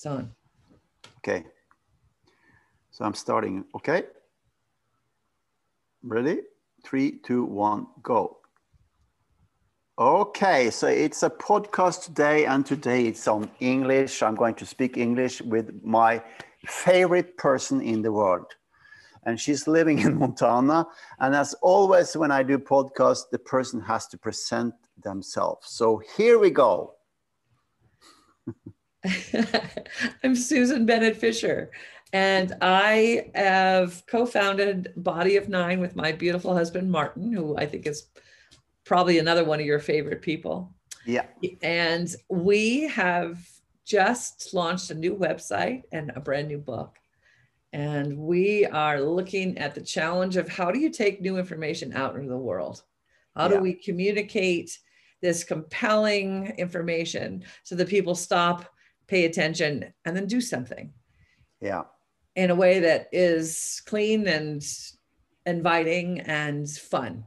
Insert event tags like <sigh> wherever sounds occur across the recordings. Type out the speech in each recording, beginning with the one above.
it's on. Okay. So I'm starting. Okay. Ready? Three, two, one, go. Okay, so it's a podcast today, and today it's on English. I'm going to speak English with my favorite person in the world. And she's living in <laughs> Montana. And as always, when I do podcasts, the person has to present themselves. So here we go. <laughs> <laughs> I'm Susan Bennett Fisher, and I have co founded Body of Nine with my beautiful husband, Martin, who I think is probably another one of your favorite people. Yeah. And we have just launched a new website and a brand new book. And we are looking at the challenge of how do you take new information out into the world? How yeah. do we communicate this compelling information so that people stop, pay attention, and then do something? Yeah. In a way that is clean and inviting and fun.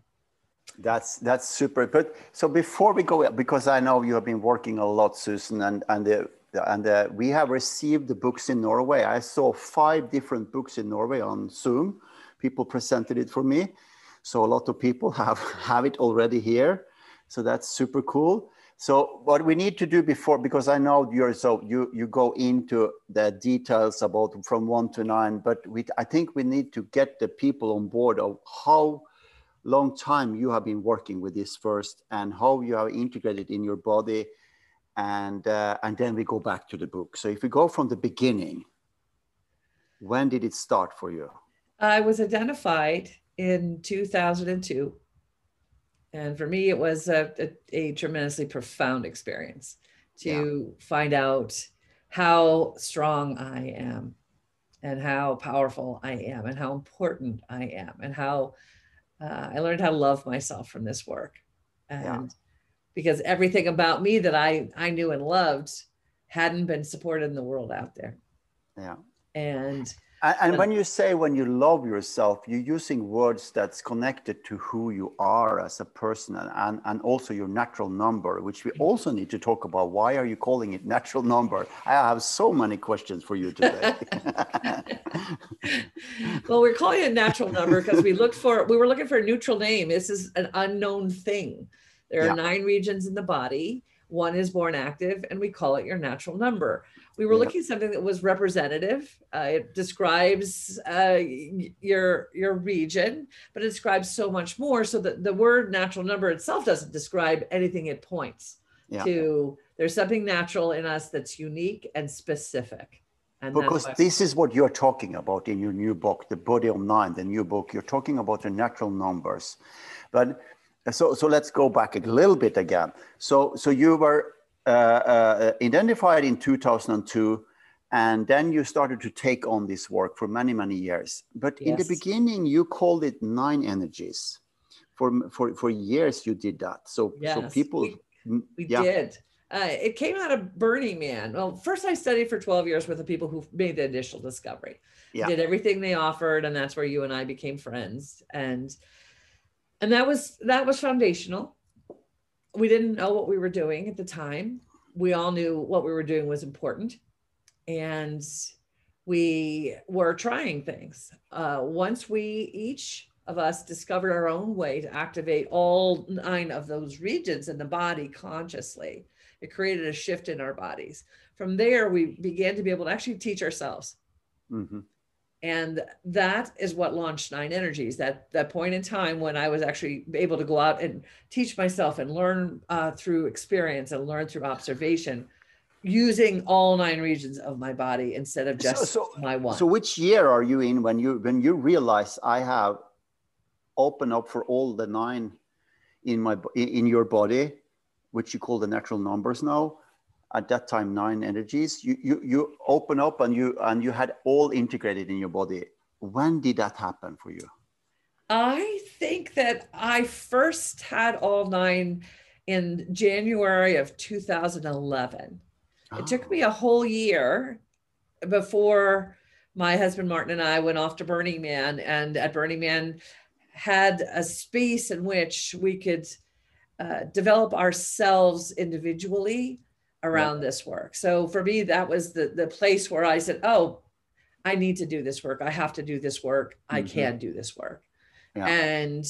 That's that's super. But so before we go, because I know you have been working a lot, Susan, and and the and uh, we have received the books in Norway. I saw five different books in Norway on Zoom. People presented it for me, so a lot of people <laughs> have have it already here. So that's super cool. So what we need to do before, because I know you're so you you go into the details about from one to nine, but we I think we need to get the people on board of how long time you have been working with this first and how you have integrated in your body. And uh, and then we go back to the book. So if we go from the beginning when did it start for you? I was identified in 2002 and for me it was a, a, a tremendously profound experience to yeah. find out how strong i am and how powerful i am and how important i am and how uh, I learned how to love myself from this work. And yeah. because everything about me that I, I knew and loved hadn't been supported in the world out there. Yeah. And and, and when you say when you love yourself, you're using words that's connected to who you are as a person and, and also your natural number, which we mm-hmm. also need to talk about. Why are you calling it natural number? I have so many questions for you today. <laughs> well, we're calling it natural number because we looked for we were looking for a neutral name. This is an unknown thing. There are yeah. nine regions in the body. One is born active, and we call it your natural number we were looking at something that was representative. Uh, it describes uh, your your region, but it describes so much more. So that the word natural number itself doesn't describe anything. It points yeah. to there's something natural in us that's unique and specific. And because this is what you're talking about in your new book, The Body of Nine, the new book. You're talking about the natural numbers, but so so let's go back a little bit again. So so you were uh, uh, identified in 2002 and then you started to take on this work for many many years but yes. in the beginning you called it nine energies for for for years you did that so yes. so people we, we yeah. did uh, it came out of burning man well first i studied for 12 years with the people who made the initial discovery yeah. did everything they offered and that's where you and i became friends and and that was that was foundational we didn't know what we were doing at the time. We all knew what we were doing was important. And we were trying things. Uh, once we each of us discovered our own way to activate all nine of those regions in the body consciously, it created a shift in our bodies. From there, we began to be able to actually teach ourselves. Mm-hmm and that is what launched nine energies that that point in time when i was actually able to go out and teach myself and learn uh, through experience and learn through observation using all nine regions of my body instead of just so, so, my one. so which year are you in when you when you realize i have opened up for all the nine in my in your body which you call the natural numbers now at that time nine energies. You you you open up and you and you had all integrated in your body. When did that happen for you? I think that i first had all nine in january of 2011 oh. it took me a whole year before my husband martin and i went off to burning man and at burning man had a space in which we could uh, develop ourselves individually around yeah. this work. So for me, that was the the place where I said, "Oh, I need to do this work. I have to do this work. Mm-hmm. I can do this work." Yeah. And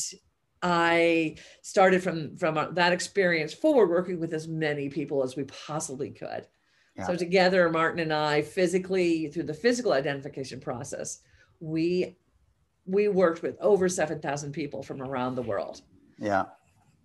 I started from from uh, that experience forward, working with as many people as we possibly could. Yeah. So together, Martin and I, physically through the physical identification process, we we worked with over seven thousand people from around the world. Yeah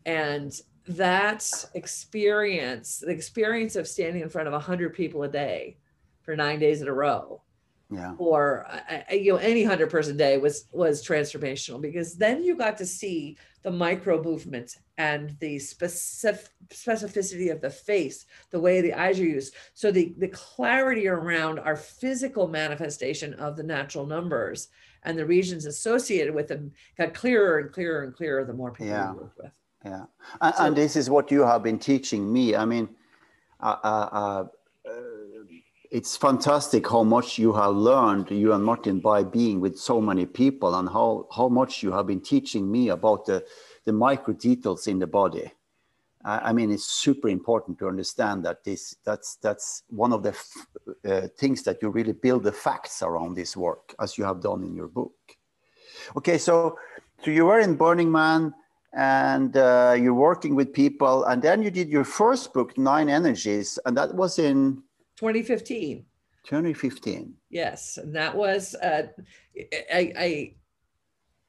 and that experience the experience of standing in front of 100 people a day for nine days in a row yeah. or uh, you know any 100 person day was was transformational because then you got to see the micro movement and the specific specificity of the face the way the eyes are used so the the clarity around our physical manifestation of the natural numbers and the regions associated with them got clearer and clearer and clearer the more people yeah. we worked with yeah. And, so, and, this is what you have been teaching me. I mean uh, uh, uh, it's fantastic how much you have learned. You and martin by being with so many people and how how much you have been teaching me about the the micro details in the body. I mean, it's super important to understand that this that's that's one of the uh, things that you really build the facts around this work, as you have done in your book. Okay, so so you were in Burning Man and uh, you're working with people and then you did your first book nine energies and that was in 2015 2015 yes and that was uh, I, I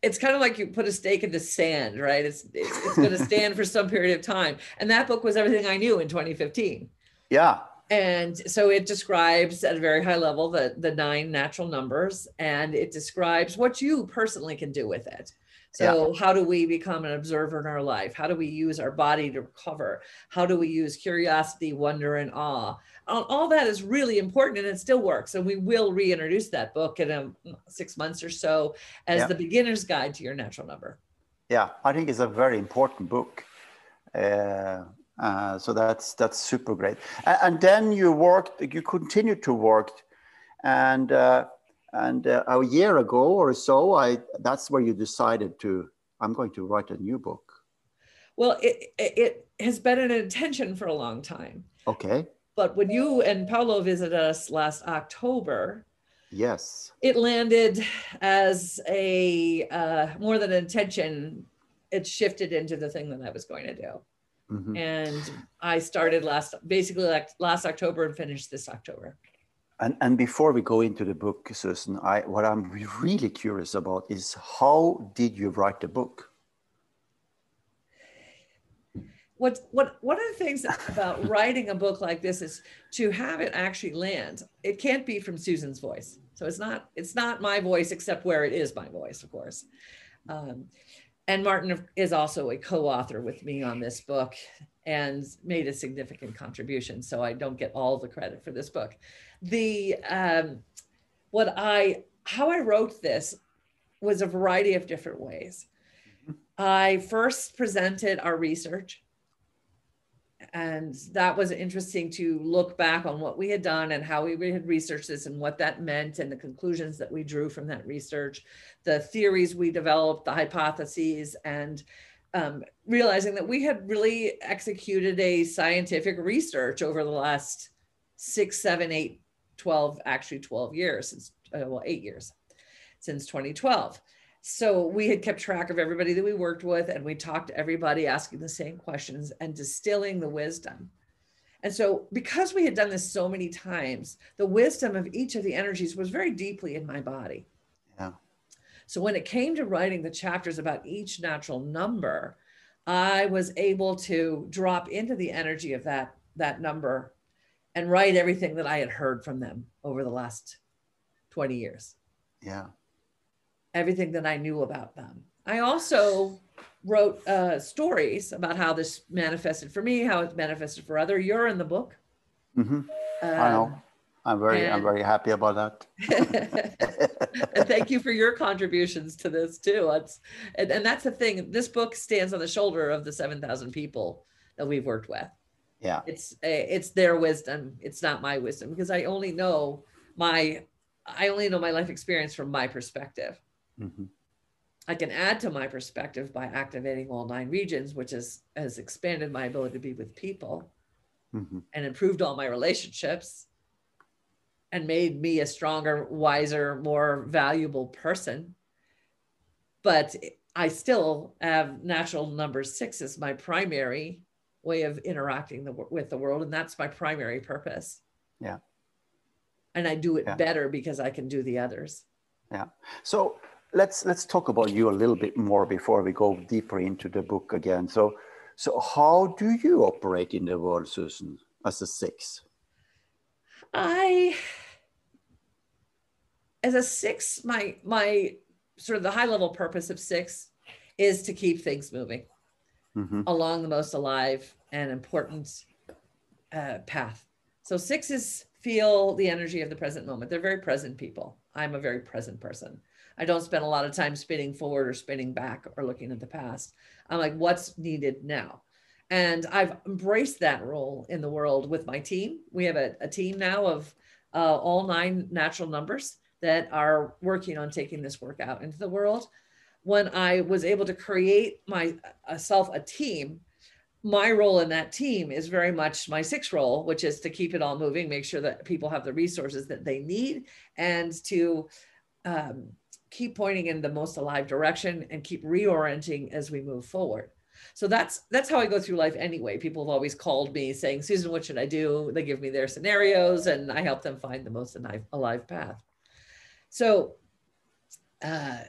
it's kind of like you put a stake in the sand right? It's it's, it's going <laughs> to stand for some period of time. And that book was everything i knew in 2015 yeah. And so it describes at a very high level the the nine natural numbers and it describes what you personally can do with it so, yeah. how do we become an observer in our life? How do we use our body to recover? How do we use curiosity, wonder, and awe? All, all that is really important and it still works. And we will reintroduce that book in a, six months or so as yeah. the beginner's guide to your natural number. Yeah, I think it's a very important book. Uh, uh, so that's that's super great. And, and, then you worked, you continued to work, and uh, and uh, a year ago or so, I that's where you decided to. I'm going to write a new book. Well, it it has been an intention for a long time. Okay. But when you and Paulo visited us last October, yes, it landed as a uh, more than an intention. It shifted into the thing that I was going to do. Mm-hmm. And I started last, basically like last October and finished this October. And, and before we go into the book, Susan, I, what I'm really curious about is how did you write the book? What, what, one of the things about <laughs> writing a book like this is to have it actually land. It can't be from Susan's voice. So it's not, it's not my voice, except where it is my voice, of course. Um, and Martin is also a co-author with me on this book and made a significant contribution. So I don't get all the credit for this book the um, what I how I wrote this was a variety of different ways. Mm-hmm. I first presented our research, and that was interesting to look back on what we had done and how we had researched this and what that meant and the conclusions that we drew from that research, the theories we developed, the hypotheses, and um, realizing that we had really executed a scientific research over the last six, seven, eight 12, actually 12 years since, uh, well, eight years since 2012. So we had kept track of everybody that we worked with and we talked to everybody asking the same questions and distilling the wisdom. And so, because we had done this so many times, the wisdom of each of the energies was very deeply in my body. Yeah. So, when it came to writing the chapters about each natural number, I was able to drop into the energy of that, that number and write everything that I had heard from them over the last 20 years. Yeah. Everything that I knew about them. I also wrote uh, stories about how this manifested for me, how it manifested for other. You're in the book. Mm-hmm. Um, I know. I'm very, and, I'm very happy about that. <laughs> and thank you for your contributions to this too. It's, and, and that's the thing. This book stands on the shoulder of the 7,000 people that we've worked with yeah it's it's their wisdom it's not my wisdom because i only know my i only know my life experience from my perspective mm-hmm. I can add to my perspective by activating all nine regions, which is, has expanded my ability to be with people mm-hmm. and improved all my relationships and made me a stronger, wiser, more valuable person. But I still have natural number six as my primary way of interacting the, with the world. And that's my primary purpose. Yeah. And I do it yeah. better because I can do the others. Yeah. So let's let's talk about you a little bit more before we go deeper into the book again. So so how do you operate in the world, Susan, as a six? I as a six, my my sort of the high level purpose of six is to keep things moving mm-hmm. along the most alive and important uh, path. So sixes feel the energy of the present moment. They're very present people. I'm a very present person. I don't spend a lot of time spinning forward or spinning back or looking at the past. I'm like, what's needed now? And I've embraced that role in the world with my team. We have a, a team now of uh, all nine natural numbers that are working on taking this work out into the world. When I was able to create myself a team, my role in that team is very much my six role, which is to keep it all moving, make sure that people have the resources that they need, and to um, keep pointing in the most alive direction and keep reorienting as we move forward. So that's that's how I go through life anyway. People have always called me saying, "Susan, what should I do?" They give me their scenarios, and I help them find the most alive, alive path. So, uh,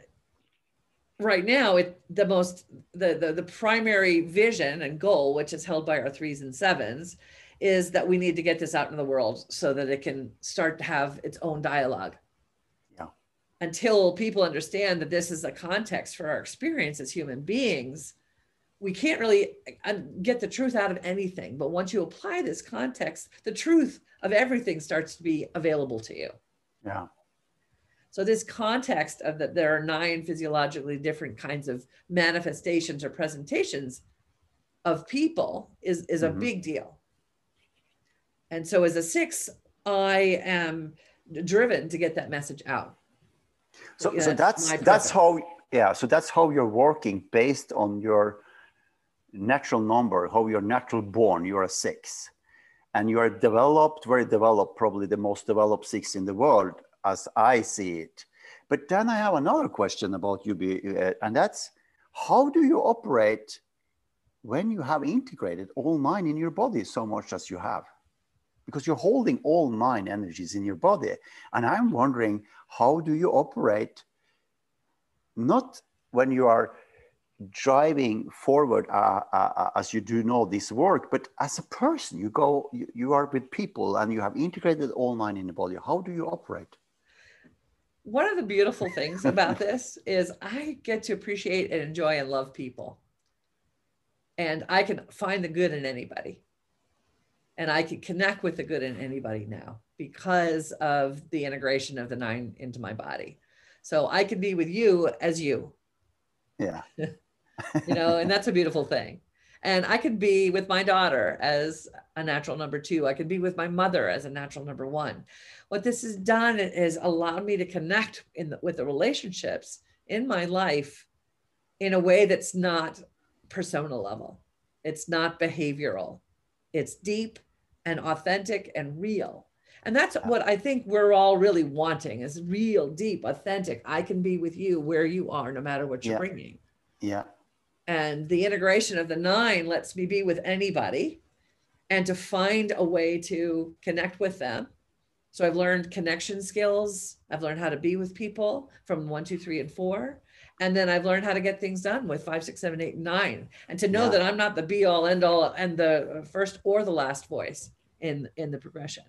right now, it the most the, the the primary vision and goal, which is held by our threes and sevens, is that we need to get this out in the world so that it can start to have its own dialogue Yeah. until people understand that this is a context for our experience as human beings, we can't really uh, get the truth out of anything. But once you apply this context, the truth of everything starts to be available to you. Yeah. So this context of that there are nine physiologically different kinds of manifestations or presentations of people is, is mm-hmm. a big deal. And so as a six, I am driven to get that message out. So, yeah, so that's that's how yeah. So that's how you're working based on your natural number, how you're natural born. You're a six, and you are developed, very developed, probably the most developed six in the world, as I see it. But then I have another question about you, uh, and that's how do you operate when you have integrated all nine in your body so much as you have? because you're holding all nine energies in your body. And I'm wondering, how do you operate not when you are driving forward uh, uh, uh, as you do know this work, but as a person, you go, you, you are with people and you have integrated all nine in the body. How do you operate? One of the beautiful things about this is I get to appreciate and enjoy and love people. And I can find the good in anybody and I can connect with the good in anybody now because of the integration of the nine into my body. So I can be with you as you. Yeah. <laughs> you know, and that's a beautiful thing. And I could be with my daughter as a natural number two. I could be with my mother as a natural number one. What this has done is allowed me to connect in the, with the relationships in my life in a way that's not persona level. It's not behavioral. It's deep and authentic and real. And that's what I think we're all really wanting is real, deep, authentic. I can be with you where you are, no matter what you're yeah. bringing. Yeah. And the integration of the nine lets me be with anybody and to find a way to connect with them. So I've learned connection skills. I've learned how to be with people from one, two, three, and four. And then I've learned how to get things done with five, six, seven, eight, nine. And to know yeah. that I'm not the be all end all and the first or the last voice in in the progression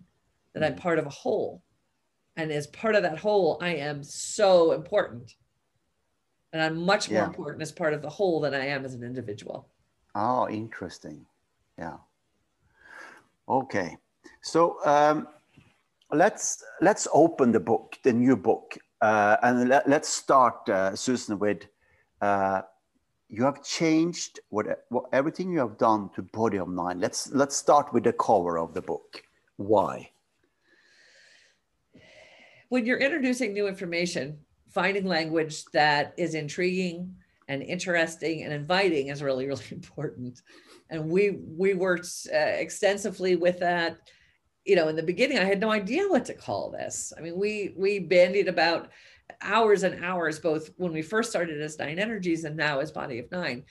that i'm mm. part of a whole and as part of that whole i am so important and i'm much more yeah. important as part of the whole than i am as an individual oh interesting yeah okay so um, let's let's open the book the new book uh, and let, us start uh, susan with uh, you have changed what, what, everything you have done to body of nine. Let's let's start with the cover of the book. Why? When you're introducing new information finding language that is intriguing and interesting and inviting is really really <laughs> important. And we we worked uh, extensively with that you know in the beginning i had no idea what to call this. I mean we we bandied about hours and hours both when we first started as nine energies and now as body of nine.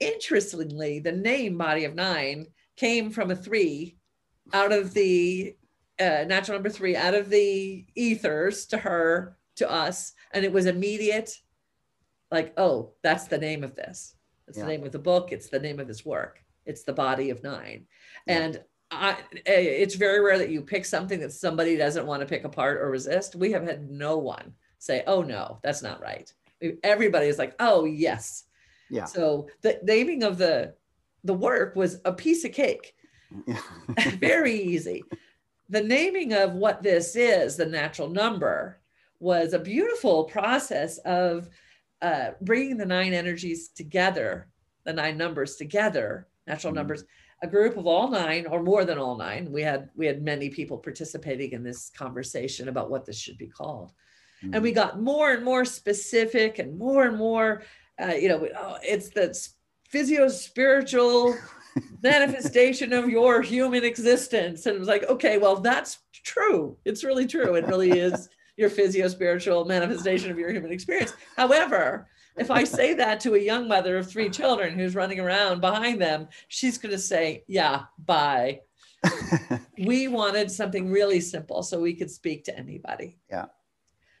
Interestingly the name body of nine came from a three out of the uh, natural number three out of the ethers to her to us and it was immediate like oh that's the name of this. It's yeah. the name of the book. It's the name of this work. It's the body of nine. Yeah. and I, it's very rare that you pick something that somebody doesn't want to pick apart or resist. We have had no one say oh no that's not right. Everybody is like oh yes. Yeah. So the naming of the the work was a piece of cake. <laughs> Very easy. The naming of what this is the natural number was a beautiful process of uh, bringing the nine energies together, the nine numbers together, natural mm-hmm. numbers, a group of all nine or more than all nine. We had we had many people participating in this conversation about what this should be called, mm-hmm. and we mm-hmm. got more and more specific and more and more. Uh, you know, oh, it's the physio spiritual <laughs> manifestation of your human existence, and it was like, okay, well, that's true. It's really true. It really is <laughs> your physio spiritual manifestation of your human experience. However, if I say that to a young mother of three children who's running around behind them, she's going to say, Yeah, bye. <laughs> we wanted something really simple so we could speak to anybody. Yeah.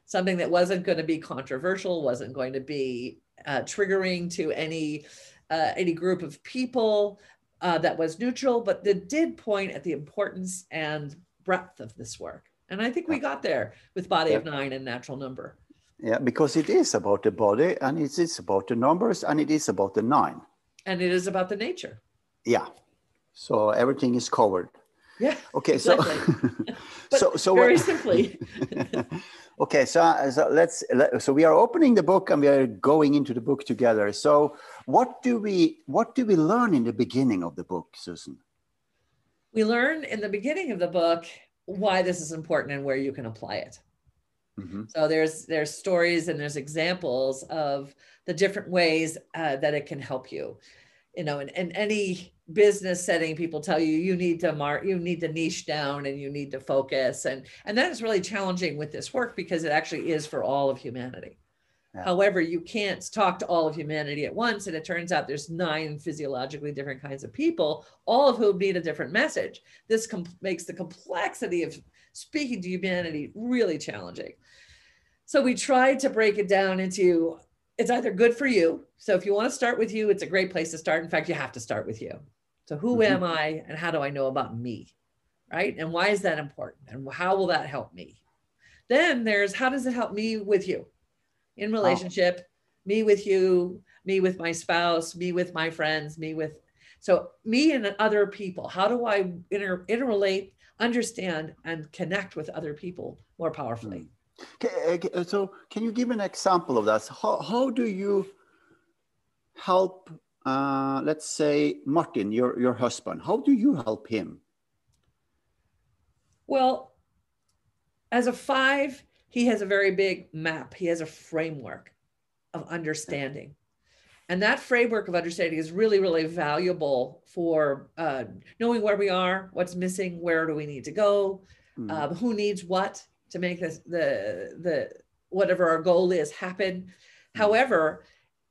Something that wasn't going to be controversial, wasn't going to be uh, triggering to any uh, any group of people, uh, that was neutral, but that did point at the importance and breadth of this work. And I think we got there with Body yeah. of Nine and Natural Number. Yeah, because it is about the body and it is about the numbers and it is about the nine. And it is about the nature. Yeah. So everything is covered. Yeah. Okay. Exactly. <laughs> So, so, so very simply. <laughs> okay. So, so let's, let, so we are opening the book and we are going into the book together. So what do we, what do we learn in the beginning of the book, Susan? We learn in the beginning of the book why this is important and where you can apply it. Mm-hmm. So there's there's stories and there's examples of the different ways uh, that it can help you. You know, in, in any business setting, people tell you you need to mark, you need to niche down, and you need to focus, and and that is really challenging with this work because it actually is for all of humanity. Yeah. However, you can't talk to all of humanity at once. And it turns out there's nine physiologically different kinds of people, all of whom need a different message. This com- makes the complexity of speaking to humanity really challenging. So we tried to break it down into it's either good for you. So if you want to start with you, it's a great place to start. In fact, you have to start with you. So who mm-hmm. am I and how do I know about me? Right. And why is that important? And how will that help me? Then there's how does it help me with you? in relationship, me with you, me with my spouse, me with my friends, me with so me and other people. How do I inter, interrelate, understand, and connect with other people more powerfully? Hmm. So, can you give an example of that? How, how do you help, uh, let's say, Martin, your, your husband? How do you help him? Well, as a five, he has a very big map, he has a framework of understanding. And that framework of understanding is really, really valuable for uh, knowing where we are, what's missing, where do we need to go, mm-hmm. um, who needs what to make this, the the whatever our goal is happen. Mm-hmm. However,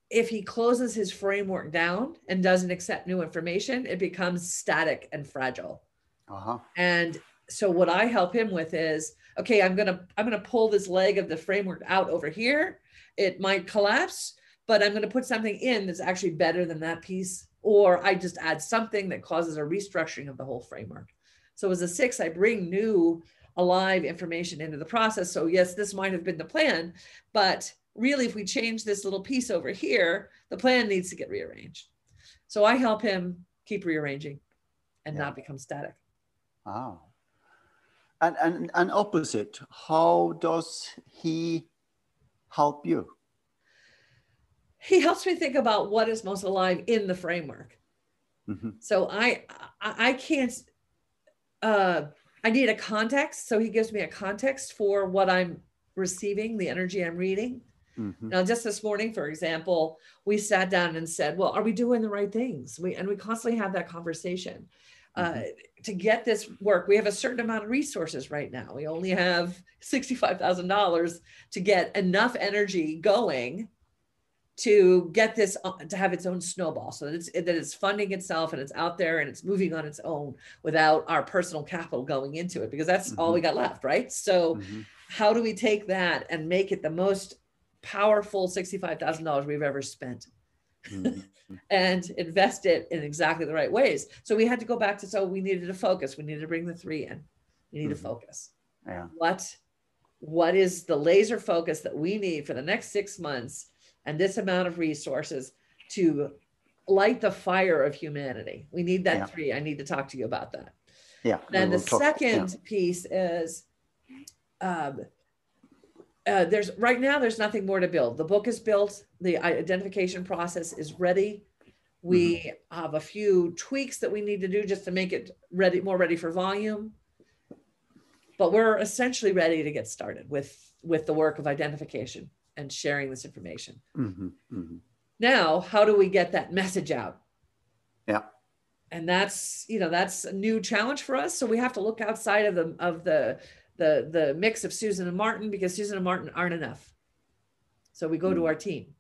if he closes his framework down and doesn't accept new information, it becomes static and fragile. Uh-huh. And so what I help him with is okay, I'm gonna I'm gonna pull this leg of the framework out over here. It might collapse, but I'm gonna put something in that's actually better than that piece, or I just add something that causes a restructuring of the whole framework. So as a six, I bring new alive information into the process. So yes, this might have been the plan, but really if we change this little piece over here, the plan needs to get rearranged. So I help him keep rearranging and yeah. not become static. Oh, and, and, and opposite, how does he help you? He helps me think about what is most alive in the framework. Mm-hmm. So I, I, I can't, uh, I need a context. So he gives me a context for what I'm receiving, the energy I'm reading. Mm-hmm. Now, just this morning, for example, we sat down and said, "Well, are we doing the right things?" We and we constantly have that conversation. Uh, mm-hmm. Uh, to get this work, we have a certain amount of resources right now. We only have sixty-five thousand dollars to get enough energy going to get this to have its own snowball, so that it's that it's funding itself and it's out there and it's moving on its own without our personal capital going into it, because that's mm-hmm. all we got left, right? So. Mm-hmm. How do we take that and make it the most powerful $65,000 we've ever spent mm-hmm. <laughs> and invest it in exactly the right ways. So we had to go back to, so we needed to focus. We needed to bring the three in. We need mm-hmm. to focus. Yeah. What, what is the laser focus that we need for the next six months and this amount of resources to light the fire of humanity? We need that yeah. three. I need to talk to you about that. Yeah. Then we'll the talk, second yeah. piece is, um, uh, there's right now there's nothing more to build the book is built the identification process is ready we mm-hmm. have a few tweaks that we need to do just to make it ready more ready for volume but we're essentially ready to get started with with the work of identification and sharing this information mm-hmm. Mm-hmm. now how do we get that message out yeah and that's you know that's a new challenge for us so we have to look outside of the of the the the mix of Susan and Martin because Susan and Martin aren't enough. So we go mm. to our team,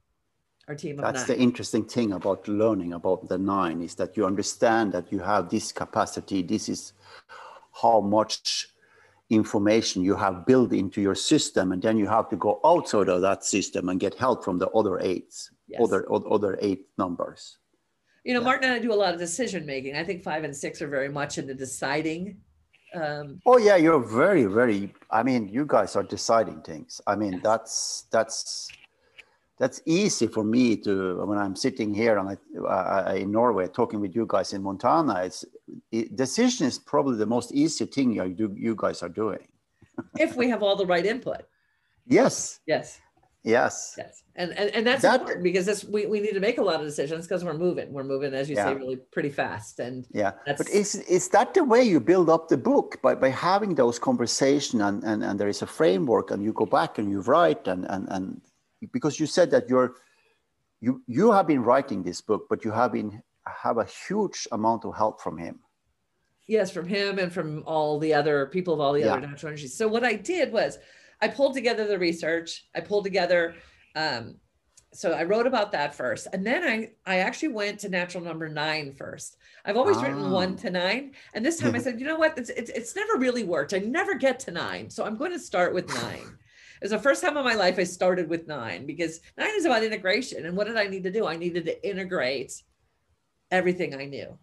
our team of That's nine. the interesting thing about learning about the nine is that you understand that you have this capacity. This is how much information you have built into your system, and then you have to go outside of that system and get help from the other eights, yes. other other eight numbers. You know, yeah. Martin and I do a lot of decision making. I think five and six are very much in the deciding um, oh yeah you're very very i mean you guys are deciding things i mean that's that's that's easy for me to when i'm sitting here and I, uh, in norway talking with you guys in montana it's it, decision is probably the most easy thing you, do, you guys are doing <laughs> if we have all the right input yes yes Yes. Yes. And and, and that's that, important because this we, we need to make a lot of decisions because we're moving. We're moving, as you yeah. say, really pretty fast. And yeah. but is is that the way you build up the book by, by having those conversations and, and, and there is a framework and you go back and you write and, and, and because you said that you're you you have been writing this book, but you have been have a huge amount of help from him. Yes, from him and from all the other people of all the yeah. other natural energies. So what I did was I pulled together the research. I pulled together. Um, so I wrote about that first, and then I I actually went to natural number nine first. I've always oh. written one to nine, and this time I <laughs> said, you know what? It's, it's it's never really worked. I never get to nine, so I'm going to start with nine. It was the first time in my life I started with nine because nine is about integration. And what did I need to do? I needed to integrate everything I knew.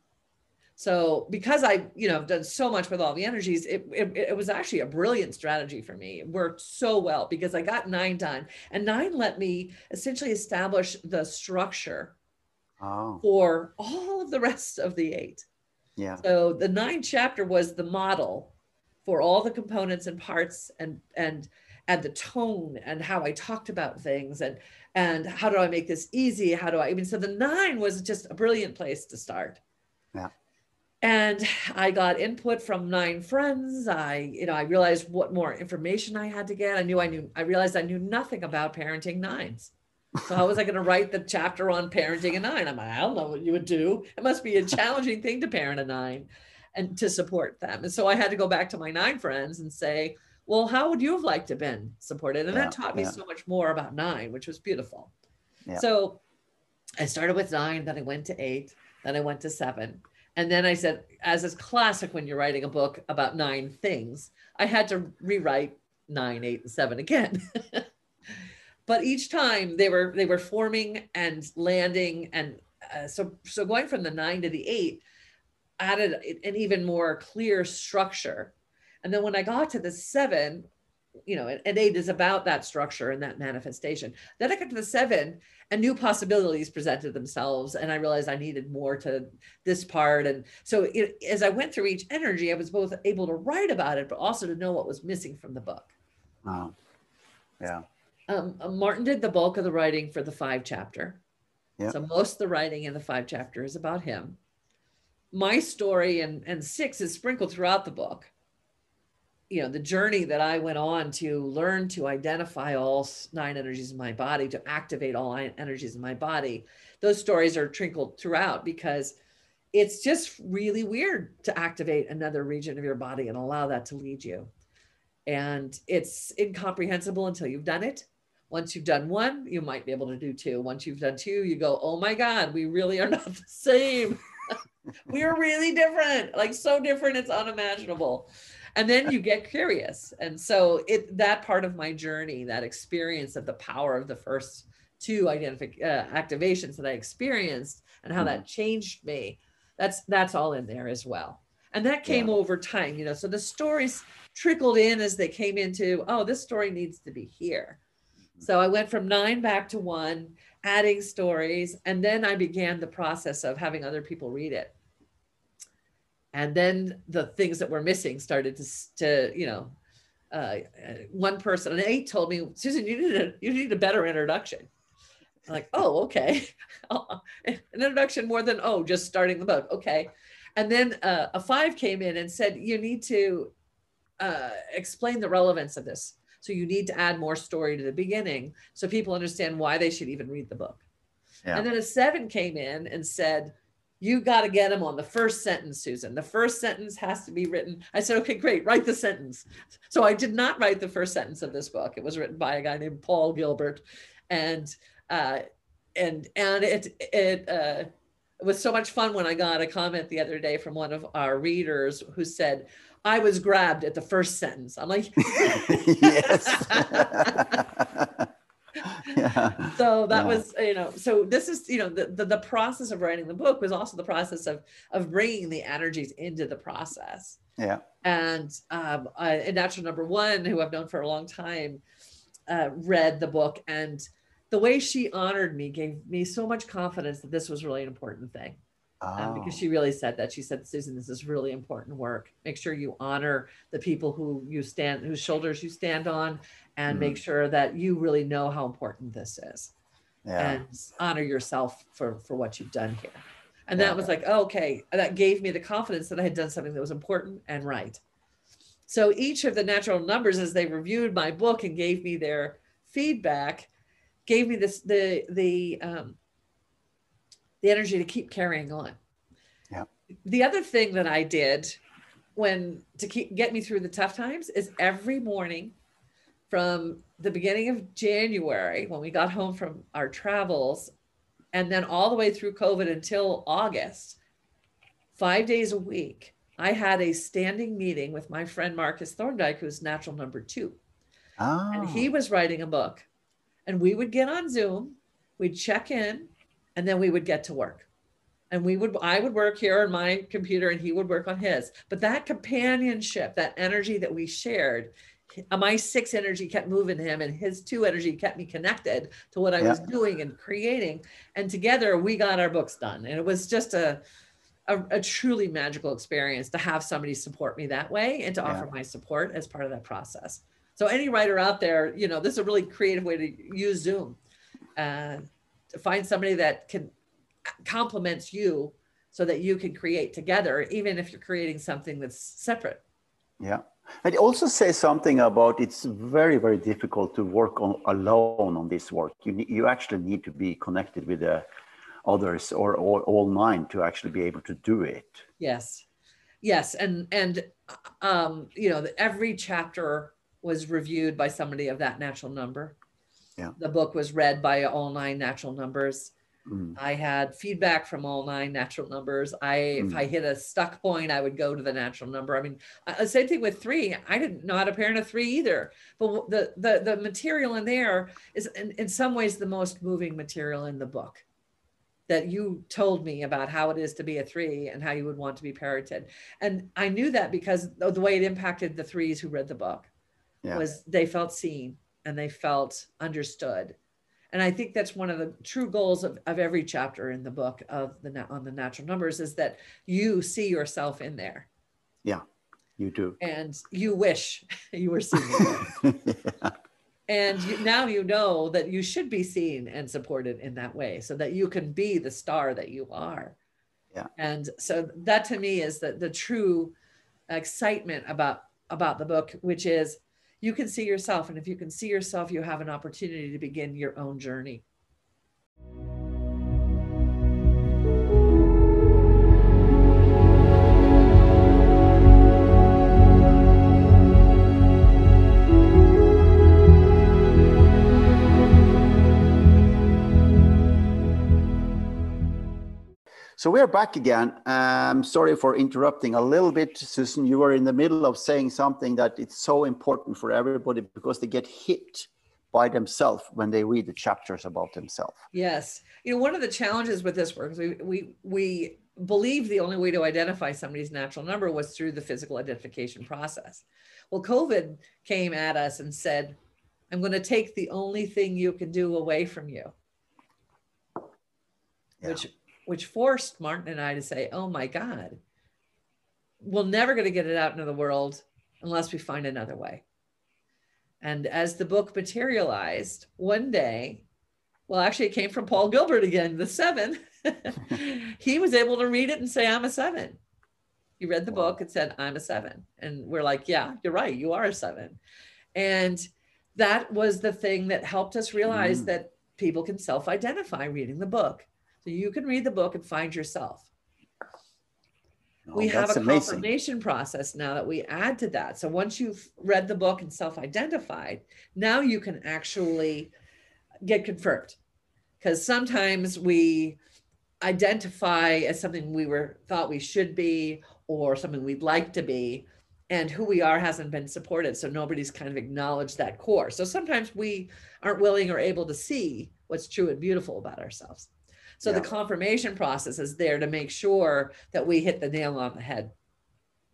So because I, you know, have done so much with all the energies, it, it, it, was actually a brilliant strategy for me. It worked so well because I got nine done and nine let me essentially establish the structure oh. for all of the rest of the eight. Yeah. So the nine chapter was the model for all the components and parts and, and, and the tone and how I talked about things and, and how do I make this easy? How do I, I mean, so the nine was just a brilliant place to start. Yeah. And i got input from nine friends. I you know i realized what more information i had to get. I knew i knew i realized i knew nothing about parenting nines. So how was i going to write the chapter on parenting a nine? I'm like i don't know what you would do. It must be a challenging thing to parent a nine and to support them. And so i had to go back to my nine friends and say well how would you have liked to have been supported and yeah, that taught me yeah. so much more about nine which was beautiful yeah. so i started with nine then i went to eight then i went to seven and then I said, as is classic when you're writing a book about nine things, I had to rewrite nine, eight, and seven again. <laughs> but each time they were they were forming and landing, and uh, so so going from the nine to the eight added an even more clear structure. And then when I got to the seven, you know, and eight is about that structure and that manifestation. Then I got to the seven and new possibilities presented themselves. And I realized I needed more to this part. And so it, as I went through each energy, I was both able to write about it, but also to know what was missing from the book. Wow. Yeah. Um, uh, Martin did the bulk of the writing for the five chapter. Yeah. So most of the writing in the five chapter is about him. My story and, and six is sprinkled throughout the book you know the journey that i went on to learn to identify all nine energies in my body to activate all nine energies in my body those stories are trickled throughout because it's just really weird to activate another region of your body and allow that to lead you. And it's incomprehensible until you've done it. Once you've done one you might be able to do two. Once you've done two you go oh my god we really are <laughs> not the same. <laughs> We are really different like so different it's unimaginable and then you get curious. And so it that part of my journey that experience of the power of the first two identific uh, activations that i experienced and how that changed me that's that's all in there as well. And that came yeah. over time you know so the stories trickled in as they came into oh this story needs to be here. Mm-hmm. so i went from nine back to one adding stories. And then i began the process of having other people read it and then the things that were missing started to, to you know uh, one person an eight told me susan you need a you need a better introduction. I'm like oh okay. <laughs> An introduction more than oh just starting the book. Okay. And then uh, a five came in and said you need to uh, explain the relevance of this. So you need to add more story to the beginning so people understand why they should even read the book. Yeah. and then a seven came in and said you got to get them on the first sentence, Susan. The first sentence has to be written. I said, okay, great, write the sentence. So I did not write the first sentence of this book. It was written by a guy named Paul Gilbert, and uh, and and it it uh, it was so much fun when I got a comment the other day from one of our readers who said, I was grabbed at the first sentence. I'm like, <laughs> <laughs> yes. <laughs> <laughs> yeah. So that yeah. was, you know, so this is, you know, the, the, the process of writing the book was also the process of of bringing the energies into the process. Yeah. And um, uh, natural number one, who I've known for a long time, uh, read the book, and the way she honored me gave me so much confidence that this was really an important thing. Oh. Um, because she really said that she said susan this is really important work make sure you honor the people who you stand whose shoulders you stand on and mm make sure that you really know how important this is. Yeah. and honor yourself for for what you've done here. And yeah. that was like oh, okay that gave me the confidence that i had done something that was important and right. So each of the natural numbers as they reviewed my book and gave me their feedback gave me this the the um, the energy to keep carrying on. Yeah. The other thing that i did when to keep get me through the tough times is every morning from the beginning of January when we got home from our travels, and then all the way through COVID until August, five days a week, I had a standing meeting with my friend Marcus Thorndike, who's natural number two. Oh. And he oh. was writing a book. And we would get on Zoom, we'd check in, and then we would get to work. And we would, I would work here on my computer and he would work on his. But that companionship, that energy that we shared my six energy kept moving him and his two energy kept me connected to what I yeah. was doing and creating. And together we got our books done. And it was just a, a, a truly magical experience to have somebody support me that way and to yeah. offer my support as part of that process. So any writer out there, you know, this is a really creative way to use Zoom. Uh, to find somebody that can complements you so that you can create together, even if you're creating something that's separate. Yeah. It also says something about it's very, very difficult to work on alone on this work. You, you actually need to be connected with the others or, or all nine to actually be able to do it. Yes. Yes. And, and, um, you know, every chapter was reviewed by somebody of that natural number. Yeah. The book was read by all nine natural numbers. Mm. I had feedback from all nine natural numbers. I, mm. if I hit a stuck point, I would go to the natural number. I mean, uh, same thing with three. I didn't know how to parent a three either. But the the the material in there is, in, in some ways, the most moving material in the book. That you told me about how it is to be a three and how you would want to be parented, and I knew that because the way it impacted the threes who read the book yeah. was they felt seen and they felt understood and i think that's one of the true goals of, of every chapter in the book of the on the natural numbers is that you see yourself in there. Yeah you do. And you wish <laughs> you were seen <laughs> yeah. and you, now you know that you should be seen and supported in that way so that you can be the star that you are. Yeah. And so that to me is the, the true excitement about about the book, which is you can see yourself. And if you can see yourself, you have an opportunity to begin your own journey. So we are back again. Um, sorry for interrupting a little bit, Susan. You were in the middle of saying something that it's so important for everybody because they get hit by themselves when they read the chapters about themselves. Yes, you know one of the challenges with this work is we we we believe the only way to identify somebody's natural number was through the physical identification process. Well, COVID came at us and said, "I'm going to take the only thing you can do away from you." Yeah. Which which forced Martin and I to say, oh my God, we're never going to get it out into the world unless we find another way. And as the book materialized, one day, well, actually, it came from Paul Gilbert again, the seven. <laughs> he was able to read it and say, I'm a seven. He read the book and said, I'm a seven. And we're like, yeah, you're right. You are a seven. And that was the thing that helped us realize mm. that people can self identify reading the book. So you can read the book and find yourself. Oh, we have a amazing. confirmation process now that we add to that. So once you've read the book and self identified, now you can actually get confirmed. Because sometimes we identify as something we were thought we should be or something we'd like to be and who we are hasn't been supported so nobody's kind of acknowledged that core so sometimes we aren't willing or able to see what's true and beautiful about ourselves so yeah. the confirmation process is there to make sure that we hit the nail on the head.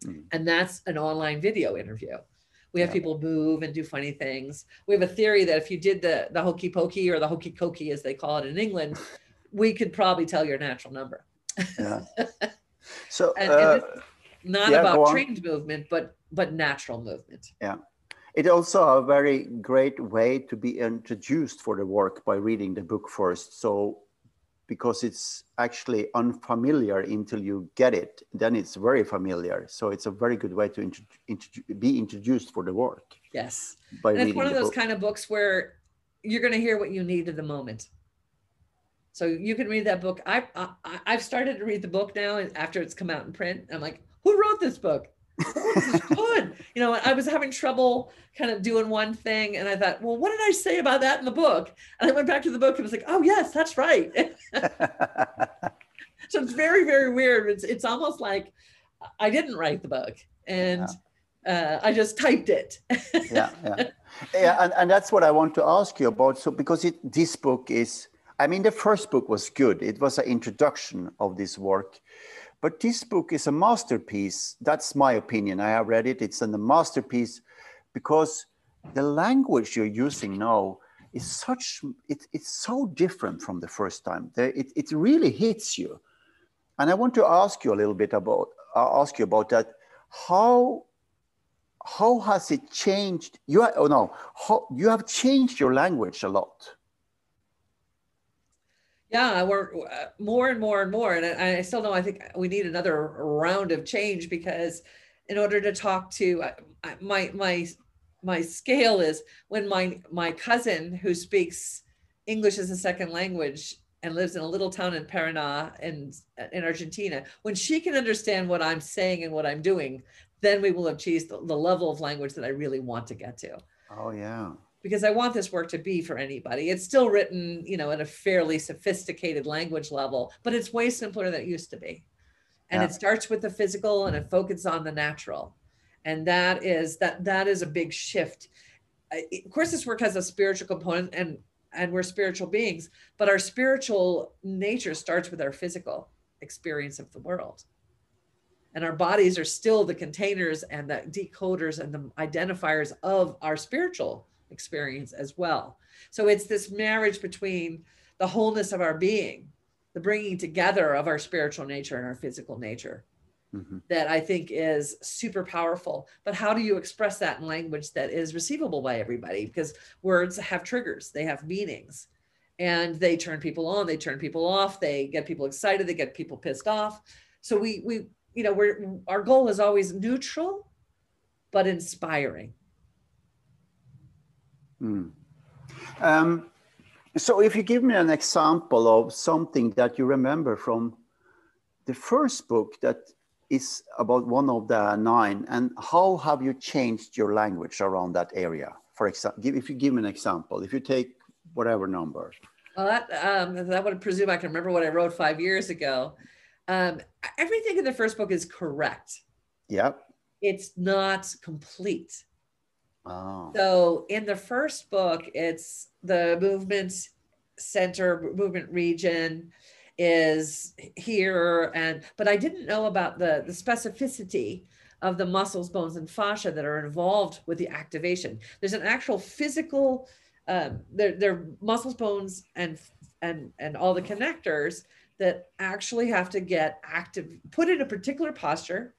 Mm. And that's an online video interview. We have yeah. people move and do funny things. We have a theory that if you did the the hokey pokey or the hokey cokey as they call it in England, <laughs> we could probably tell your natural number. Yeah. <laughs> So and, uh, and not yeah, about trained movement, but but natural movement. Yeah. It's also a very great way to be introduced for the work by reading the book first. So because it's actually unfamiliar until you get it. Then it's very familiar. So it's a very good way to int- be introduced for the work. Yes. And it's one of those book. kind of books where you're going to hear what you need at the moment. So you can read that book. I've, I, I've started to read the book now after it's come out in print. I'm like, who wrote this book? Good. You know, I was having trouble kind of doing one thing, and I thought, well, what did I say about that in the book? And I went back to the book and was like, oh yes, that's right. <laughs> so it's very, very weird. It's it's almost like I didn't write the book, and yeah. uh, I just typed it. yeah, yeah, yeah, and, and that's what I want to ask you about. So because it this book is, I mean, the first book was good. It was an introduction of this work but this book is a masterpiece. That's my opinion. I have read it. It's a masterpiece because the language you're using now is such, it, it's so different from the first time. It, it really hits you. And I want to ask you a little bit about, I'll ask you about that. How, how has it changed? You, oh no, how, you have changed your language a lot yeah we're uh, more and more and more and I, I, still know i think we need another round of change because in order to talk to uh, my my my scale is when my my cousin who speaks english as a second language and lives in a little town in Paraná in, in Argentina, when she can understand what I'm saying and what I'm doing, then we will achieve the, the level of language that I really want to get to. Oh, yeah because I want this work to be for anybody. It's still written, you know, at a fairly sophisticated language level, but it's way simpler than it used to be. And yeah. it starts with the physical and it focuses on the natural. And that is that that is a big shift. Of course, this work has a spiritual component and and we're spiritual beings, but our spiritual nature starts with our physical experience of the world. And our bodies are still the containers and the decoders and the identifiers of our spiritual experience as well. So it's this marriage between the wholeness of our being, the bringing together of our spiritual nature and our physical nature. Mm-hmm. That I think is super powerful. But how do you express that in language that is receivable by everybody? Because words have triggers, they have meanings, and they turn people on, they turn people off, they get people excited, they get people pissed off. So we we you know we're our goal is always neutral but inspiring. Mm. Um, so, if you give me an example of something that you remember from the first book that is about one of the nine, and how have you changed your language around that area? For example, if you give me an example, if you take whatever number. Well, that um, that would presume I can remember what I wrote five years ago. Um, everything in the first book is correct. Yep. It's not complete. Oh. So in the first book, it's the movement center, movement region is here and but I didn't know about the the specificity of the muscles, bones, and fascia that are involved with the activation. There's an actual physical, um, they're, they're muscles, bones, and and and all the connectors that actually have to get active, put in a particular posture,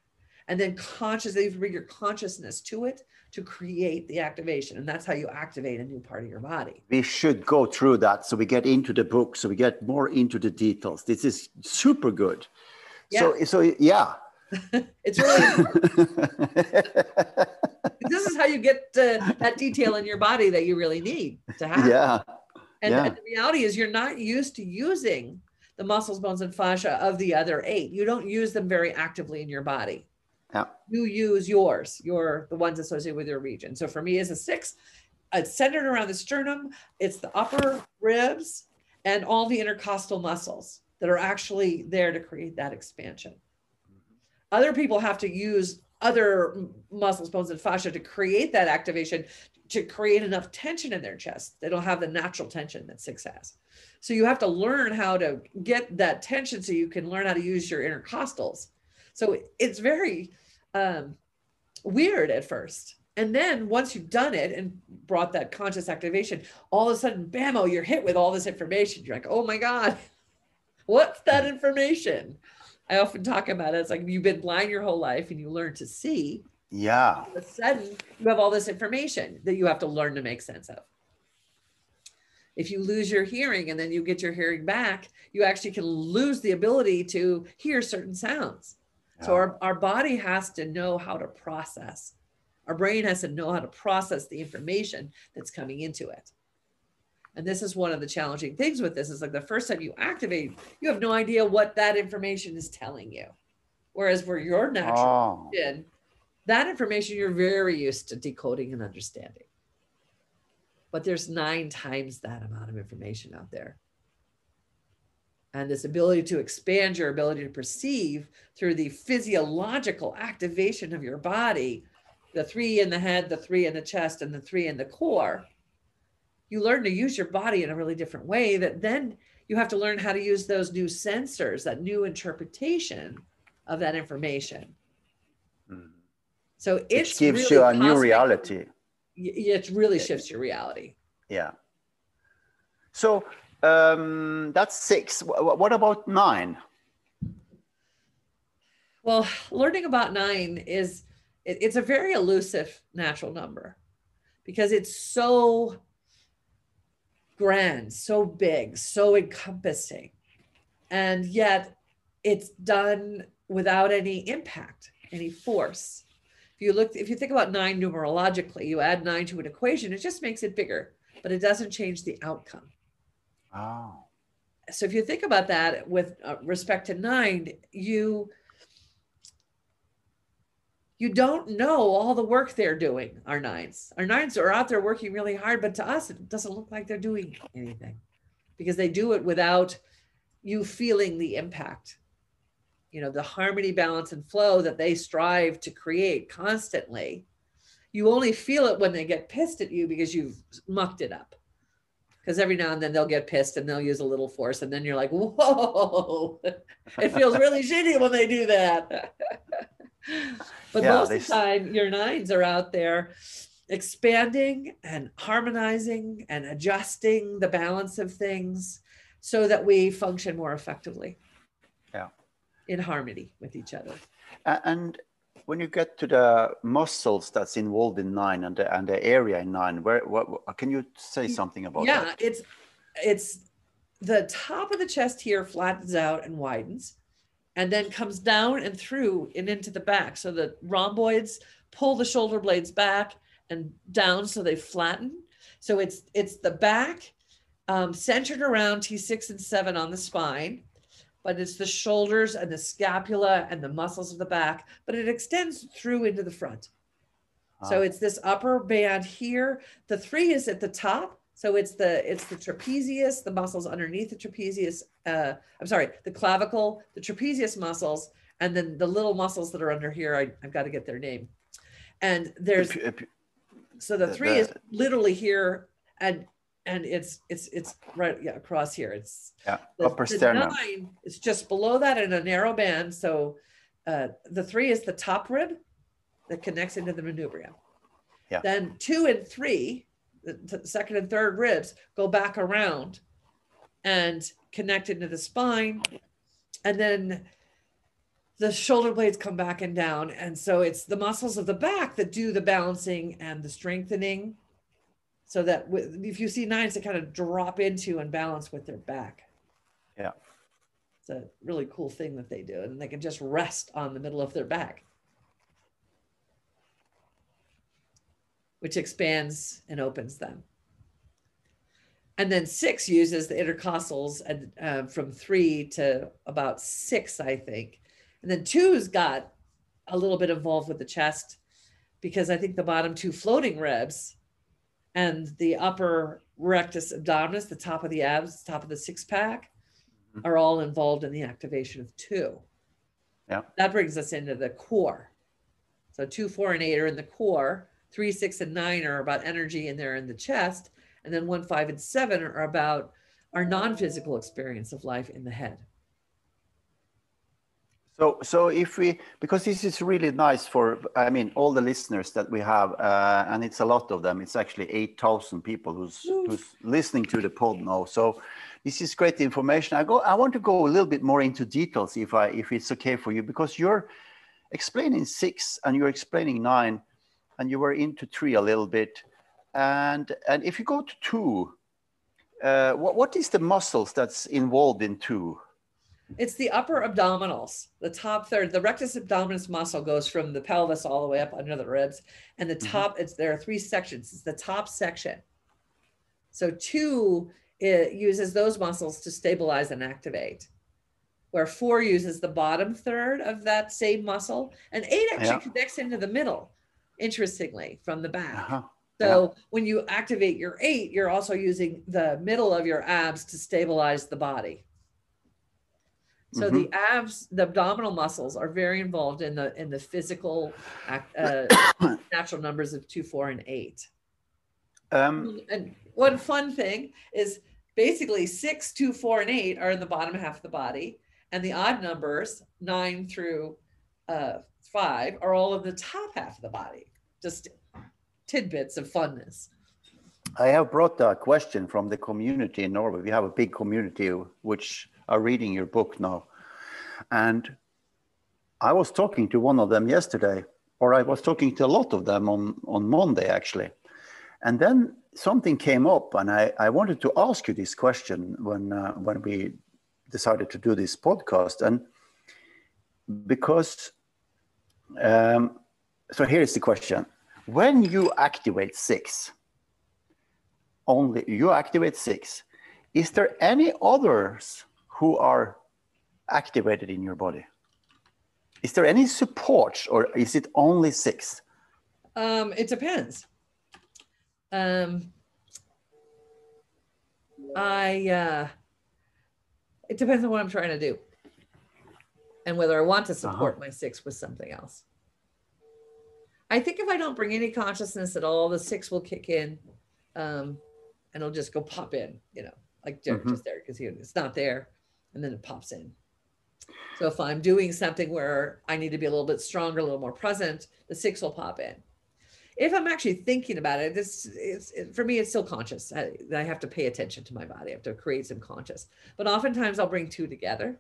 and then consciously bring your consciousness to it to create the activation. And that's how you activate a new part of your body. We should go through that so we get into the book, so we get more into the details. This is super good. Yeah. So, so yeah. <laughs> it's really <laughs> this is how you get uh, that detail in your body that you really need to have. Yeah. And, yeah. and the reality is you're not used to using the muscles, bones, and fascia of the other eight. You don't use them very actively in your body. Yeah. You use yours, your the ones associated with your region. So for me as a six, it's centered around the sternum, it's the upper ribs and all the intercostal muscles that are actually there to create that expansion. Mm-hmm. Other people have to use other muscles, bones, and fascia to create that activation, to create enough tension in their chest. They don't have the natural tension that six has. So you have to learn how to get that tension so you can learn how to use your intercostals. So it's very um, weird at first. And then once you've done it and brought that conscious activation, all of a sudden, bam, oh, you're hit with all this information. You're like, oh my God, <laughs> what's that information? I often talk about it. It's like you've been blind your whole life and you learn to see. Yeah. All of a sudden, you have all this information that you have to learn to make sense of. If you lose your hearing and then you get your hearing back, you actually can lose the ability to hear certain sounds. So our, our body has to know how to process. Our brain has to know how to process the information that's coming into it. And this is one of the challenging things with this is like the first time you activate, you have no idea what that information is telling you. Whereas for your natural oh. that information you're very used to decoding and understanding. But there's nine times that amount of information out there and this ability to expand your ability to perceive through the physiological activation of your body the three in the head the three in the chest and the three in the core you learn to use your body in a really different way that then you have to learn how to use those new sensors that new interpretation of that information. Mm. so it gives really you a new reality. It really shifts your reality. Yeah. So um, that's six. What about nine? Well, learning about nine is it, it's a very elusive natural number because it's so grand, so big, so encompassing, and yet it's done without any impact, any force. If you look, if you think about nine numerologically, you add nine to an equation, it just makes it bigger, but it doesn't change the outcome. Oh. So if you think about that with uh, respect to nine, you you don't know all the work they're doing. Our nines, our nines are out there working really hard, but to us, it doesn't look like they're doing anything because they do it without you feeling the impact. You know, the harmony, balance, and flow that they strive to create constantly. You only feel it when they get pissed at you because you've mucked it up because every now and then they'll get pissed and they'll use a little force and then you're like whoa. <laughs> It feels really shitty when they do that. <laughs> But yeah, most of the time your nines are out there expanding and harmonizing and adjusting the balance of things so that we function more effectively yeah. in harmony with each other. And when you get to the muscles that's involved in nine and the, and the area in nine, where what, what can you say something about yeah, that? Yeah, it's it's the top of the chest here flattens out and widens. and then comes down and through and into the back. So the rhomboids pull the shoulder blades back and down so they flatten. So it's it's the back um, centered around T6 and 7 on the spine, but it's the shoulders and the scapula and the muscles of the back, but it extends through into the front. So it's this upper band here. The three is at the top. So it's the it's the trapezius, the muscles underneath the trapezius. Uh, I'm sorry, the clavicle, the trapezius muscles, and then the little muscles that are under here. I, I've got to get their name. And there's so the three is literally here, and and it's it's it's right yeah across here. It's yeah the, upper the sternum. Nine is just below that in a narrow band. So uh, the three is the top rib that connects into the manubrium. Yeah. Then two and three, the second and third ribs go back around and connect into the spine. And then the shoulder blades come back and down. And so it's the muscles of the back that do the balancing and the strengthening. So that if you see nines, they kind of drop into and balance with their back. Yeah. It's a really cool thing that they do. And they can just rest on the middle of their back. which expands and opens them. And then six uses the intercostals and uh, from three to about six, I think. And then two's got a little bit involved with the chest because I think the bottom two floating ribs and the upper rectus abdominis, the top of the abs, top of the six pack, mm-hmm. are all involved in the activation of two. Yeah. That brings us into the core. So two, four, and eight are in the core three, six, and nine are about energy and they're in the chest. And then one, five, and seven are about our non-physical experience of life in the head. So, so if we, because this is really nice for, I mean, all the listeners that we have, uh, and it's a lot of them. It's actually eight thousand people who's who's listening to the pod now. So, this is great information. I go, I want to go a little bit more into details, if I, if it's okay for you, because you're explaining six and you're explaining nine and you were into three a little bit. And, and if you go to two, uh, what, what is the muscles that's involved in two? It's the upper abdominals, the top third. The rectus abdominis muscle goes from the pelvis all the way up under the ribs, and the mm-hmm. top. Mm-hmm. It's there are three sections. It's the top section. So two it uses those muscles to stabilize and activate, where four uses the bottom third of that same muscle, and eight actually yeah. connects into the middle interestingly, from the back. Uh-huh. So yeah. when you activate your eight, you're also using the middle of your abs to stabilize the body. So mm-hmm. the abs, the abdominal muscles are very involved in the in the physical uh, <coughs> natural numbers of two, four, and eight. Um, and one fun thing is basically six, two, four, and eight are in the bottom half of the body, and the odd numbers nine through uh, five are all in the top half of the body. Just tidbits of funness. I have brought a question from the community in Norway. We have a big community which are reading your book now. And I was talking to one of them yesterday, or I was talking to a lot of them on, on Monday, actually. And then something came up, and I, I wanted to ask you this question when, uh, when we decided to do this podcast. And because um, so here is the question. When you activate six, only you activate six, is there any others who are activated in your body? Is there any support or is it only six? Um, it depends. Um, I, uh, it depends on what I'm trying to do and whether I want to uh-huh. support uh-huh. my six with something else. I think if I don't bring any consciousness at all, the six will kick in um, and it'll just go pop in, you know, like mm-hmm. just there because it's not there and then it pops in. So if I'm doing something where I need to be a little bit stronger, a little more present, the six will pop in. If I'm actually thinking about it, this is it, for me, it's still conscious. I, I have to pay attention to my body. I have to create some conscious. But oftentimes I'll bring two together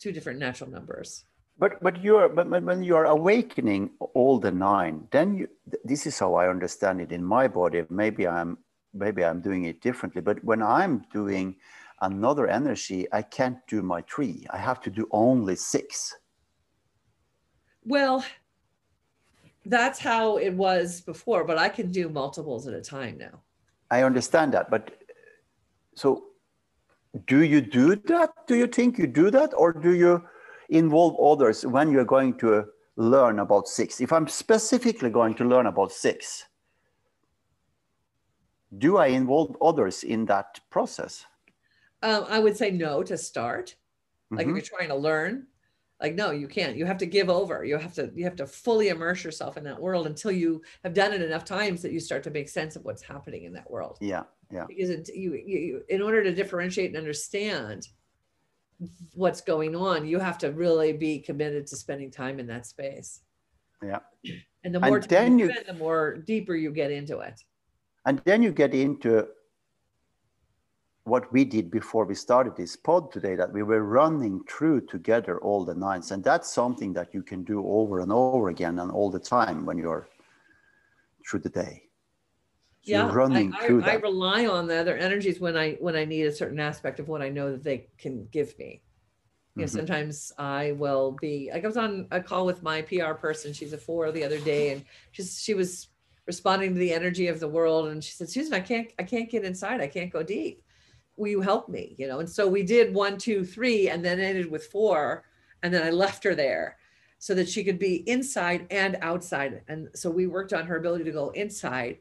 two different natural numbers. But but you're but when you are awakening all the nine, then you, this is how I understand it in my body. Maybe I'm maybe I'm doing it differently. But when I'm doing another energy, I can't do my three. I have to do only six. Well, that's how it was before, but I can do multiples at a time now. I understand that, but so do you do that? Do you think you do that, or do you involve others when you're going to learn about six? If I'm specifically going to learn about six, do I involve others in that process? Um, I would say no to start. Like mm-hmm. if you're trying to learn, like no you can't. You have to give over. You have to you have to fully immerse yourself in that world until you have done it enough times that you start to make sense of what's happening in that world. Yeah yeah. Because it, you, you in order to differentiate and understand what's going on you have to really be committed to spending time in that space. Yeah. And the more and time you spend, the more deeper you get into it. And then you get into what we did before we started this pod today that we were running through together all the nines. And that's something that you can do over and over again and all the time when you're through the day. So yeah running I, through I, I rely on the other energies when i when i need a certain aspect of what i know that they can give me. You know mm-hmm. sometimes i will be like i was on a call with my pr person she's a four the other day and she's she was responding to the energy of the world and she said susan i can't i can't get inside i can't go deep will you help me? You know, and so we did one, two, three, and then ended with four. And then I left her there so that she could be inside and outside. And so we worked on her ability to go inside,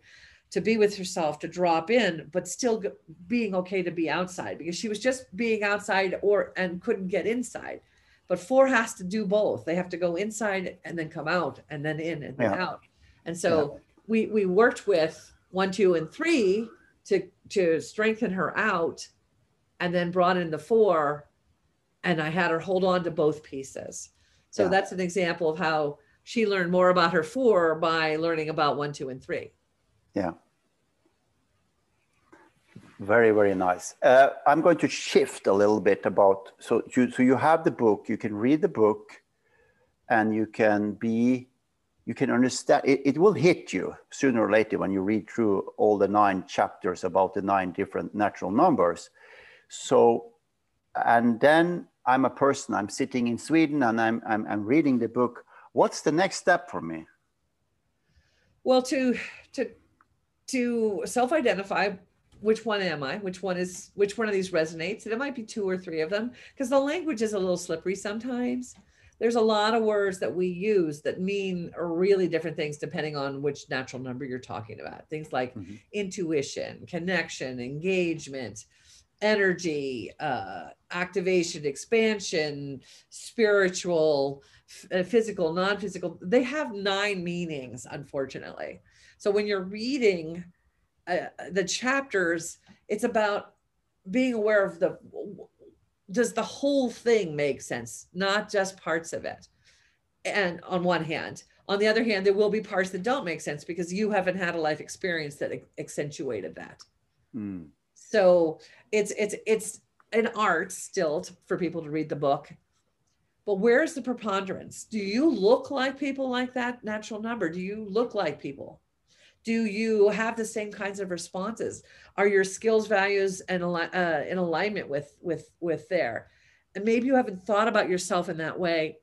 to be with herself, to drop in, but still being okay to be outside because she was just being outside or and couldn't get inside. But four has to do both. They have to go inside and then come out and then in and then yeah. out. And so yeah. we we worked with one, two, and three to to strengthen her out and then brought in the four and I had her hold on to both pieces. So yeah. that's an example of how she learned more about her four by learning about one, two, and three. Yeah. Very, very nice. Uh, I'm going to shift a little bit about so you so you have the book, you can read the book, and you can be you can understand it, it will hit you sooner or later when you read through all the nine chapters about the nine different natural numbers so and then i'm a person i'm sitting in sweden and i'm i'm, I'm reading the book what's the next step for me well to to to self-identify which one am I? Which one is which one of these resonates? And it might be two or three of them because the language is a little slippery sometimes there's a lot of words that we use that mean really different things depending on which natural number you're talking about. Things like mm-hmm. intuition, connection, engagement, energy, uh, activation, expansion, spiritual, f- uh, physical, non physical. They have nine meanings, unfortunately. So when you're reading uh, the chapters, it's about being aware of the does the whole thing make sense, not just parts of it? And on one hand, on the other hand, there will be parts that don't make sense because you haven't had a life experience that accentuated that. Mm. So it's it's it's an art still to, for people to read the book. But where's the preponderance? Do you look like people like that natural number? Do you look like people? Do you have the same kinds of responses? Are your skills values and uh, in alignment with with with there? And maybe you haven't thought about yourself in that way.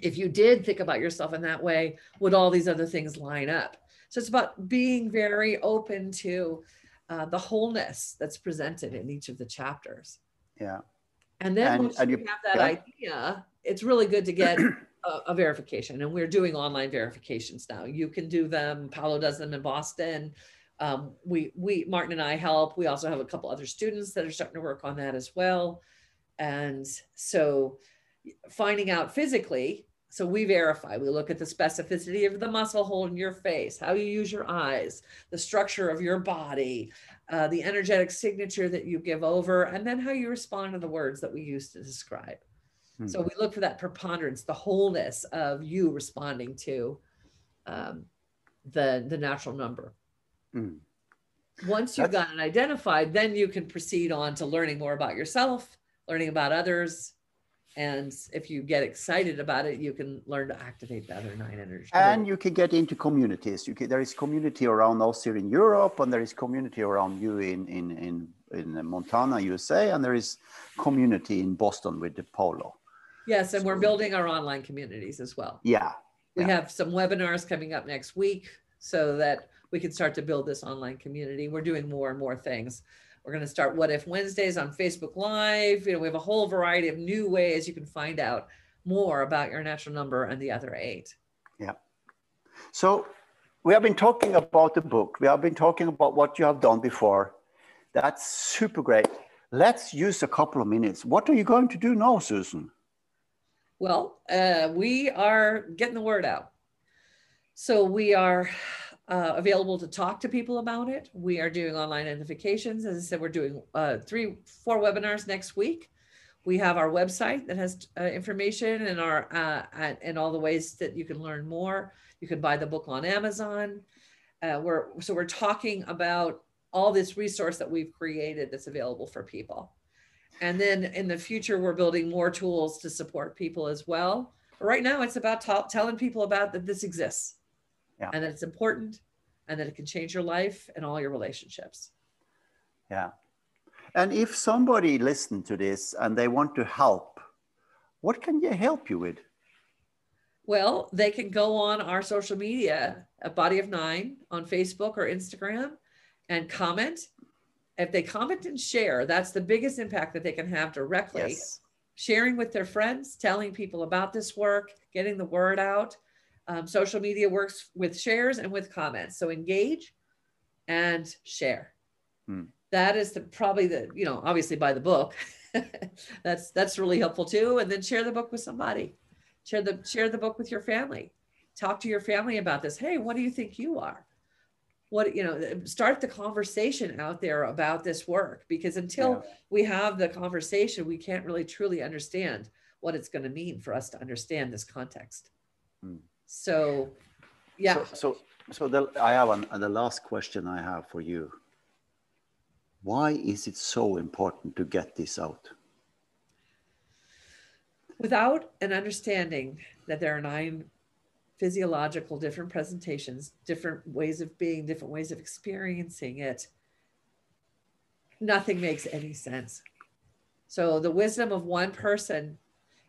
If you did think about yourself in that way would all these other things line up? So it's about being very open to uh, the wholeness that's presented in each of the chapters. Yeah. And then and, once and you, you have that yeah. idea it's really good to get <clears throat> a, verification and we're doing online verifications now. You can do them Paolo does them in boston. Um, we we martin and i help. We also have a couple other students that are starting to work on that as well. And so finding out physically so we verify. We look at the specificity of the muscle holding your face how you use your eyes the structure of your body uh, the energetic signature that you give over and then how you respond to the words that we use to describe Hmm. So we look for that preponderance, the wholeness of you responding to um, the the natural number. Mm. Once you've got it identified, then you can proceed on to learning more about yourself, learning about others, and if you get excited about it, you can learn to activate the other nine energies. And you can get into communities. You can, there is community around us here in Europe, and there is community around you in in in in Montana, USA, and there is community in Boston with the Polo. Yes, and so, we're building our online communities as well. Yeah. We yeah. have some webinars coming up next week so that we can start to build this online community. We're doing more and more things. We're going to start What If Wednesdays on Facebook Live. You know, we have a whole variety of new ways you can find out more about your natural number and the other eight. Yeah. So we have been talking about the book. We have been talking about what you have done before. That's super great. Let's use a couple of minutes. What are you going to do now, Susan? Well, uh, we are getting the word out. So we are uh, available to talk to people about it. We are doing online identifications. As I said, we're doing uh, three, four webinars next week. We have our website that has uh, information and our uh, and all the ways that you can learn more. You can buy the book on Amazon. Uh, we're so we're talking about all this resource that we've created that's available for people. And then in the future, we're building more tools to support people as well. But right now, it's about t- telling people about that this exists yeah. and that it's important and that it can change your life and all your relationships. Yeah. And if somebody listened to this and they want to help, what can you help you with? Well, they can go on our social media, a Body of Nine on Facebook or Instagram, and comment. If they comment and share, that's the biggest impact that they can have directly. Yes. Sharing with their friends, telling people about this work, getting the word out. Um, social media works with shares and with comments. So engage and share. Hmm. That is the probably the you know obviously buy the book. <laughs> that's that's really helpful too. And then share the book with somebody. Share the share the book with your family. Talk to your family about this. Hey, what do you think you are? What you know, start the conversation out there about this work because until yeah. we have the conversation, we can't really truly understand what it's going to mean for us to understand this context. Hmm. So, yeah. So, so, so the, I have an, the last question I have for you. Why is it so important to get this out? Without an understanding that there are nine physiological different presentations, different ways of being, different ways of experiencing it, nothing makes any sense. So the wisdom of one person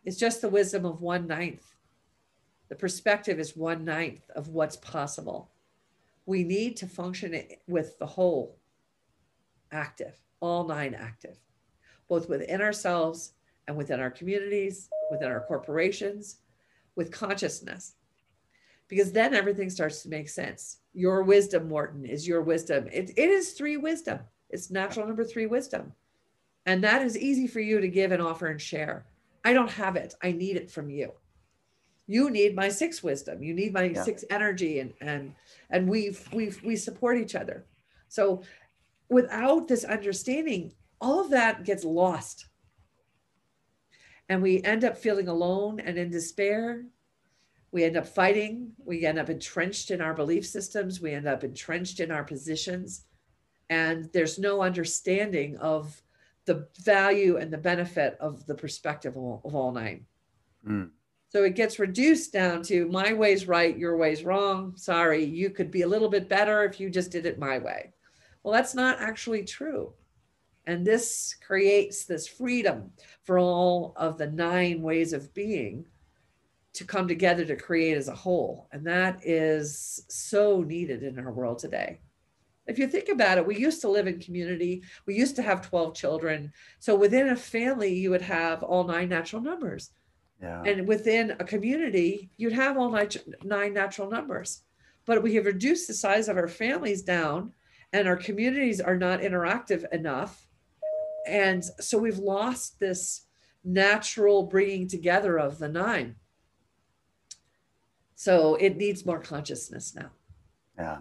is just the wisdom of one ninth the perspective is one ninth of what's possible. We need to function with the whole active, all nine active, both within ourselves and within our communities, within our corporations, with consciousness. Because then everything starts to make sense. Your wisdom, Morton, is your wisdom. It, it is three wisdom. It's natural number three wisdom. And that is easy for you to give and offer and share. I don't have it. I need it from you you need my six wisdom you need my yeah. six energy and and and we've we've we support each other so without this understanding all of that gets lost and we end up feeling alone and in despair we end up fighting we end up entrenched in our belief systems we end up entrenched in our positions and there's no understanding of the value and the benefit of the perspective of all, nine mm. So it gets reduced down to my way's right, your way's wrong. Sorry, you could be a little bit better if you just did it my way. Well, that's not actually true. And this creates this freedom for all of the nine ways of being to come together to create as a whole. And that is so needed in our world today. If you think about it, we used to live in community. We used to have 12 children. So within a family, you would have all nine natural numbers. Yeah. And within a community, you'd have all nine, nine natural numbers. But we have reduced the size of our families down, and our communities are not interactive enough. And so we've lost this natural bringing together of the nine. So it needs more consciousness now. Yeah.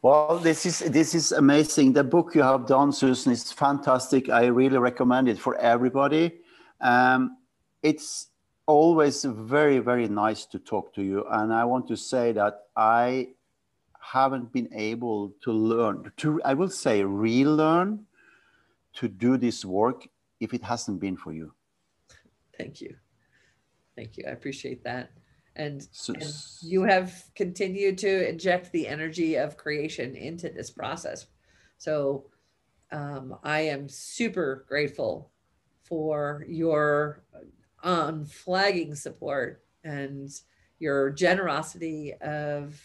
Well, this is this is amazing. The book you have done, Susan, is fantastic. I really recommend it for everybody. Um, it's always very, very nice to talk to you. And I want to say that I haven't been able to learn, to, I will say, relearn to do this work if it hasn't been for you. Thank you. Thank you. I appreciate that. And, so, and you have continued to inject the energy of creation into this process. So um, I am super grateful for your unflagging support and your generosity of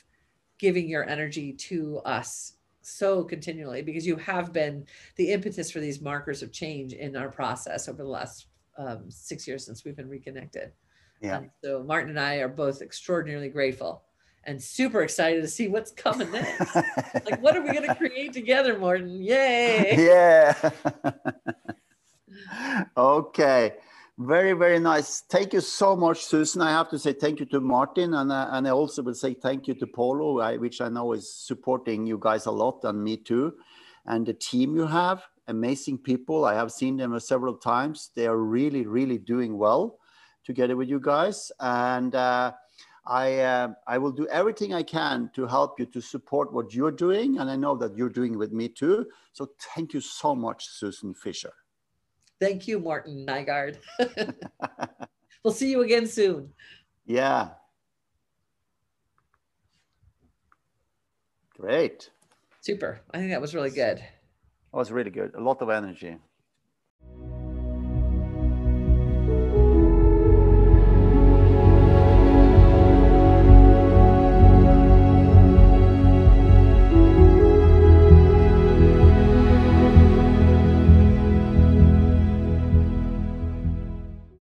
giving your energy to us so continually because you have been the impetus for these markers of change in our process over the last um, six years since we've been reconnected. Yeah. Um, so Martin and I are both extraordinarily grateful and super excited to see what's coming next. <laughs> like, what are we going to create together, Martin? Yay! <laughs> Yeah. <laughs> okay. Very, very nice. Thank you so much, Susan. I have to say thank you to Martin, and, uh, and I also will say thank you to Polo, I, which I know is supporting you guys a lot, and me too. And the team you have, amazing people. I have seen them several times. They are really, really doing well together with you guys. And uh, I, uh, I will do everything I can to help you to support what you're doing. And I know that you're doing with me too. So thank you so much, Susan Fisher. Thank you, Martin Nygard. <laughs> we'll see you again soon. Yeah. Great. Super. I think that was really good. That was really good. A lot of energy.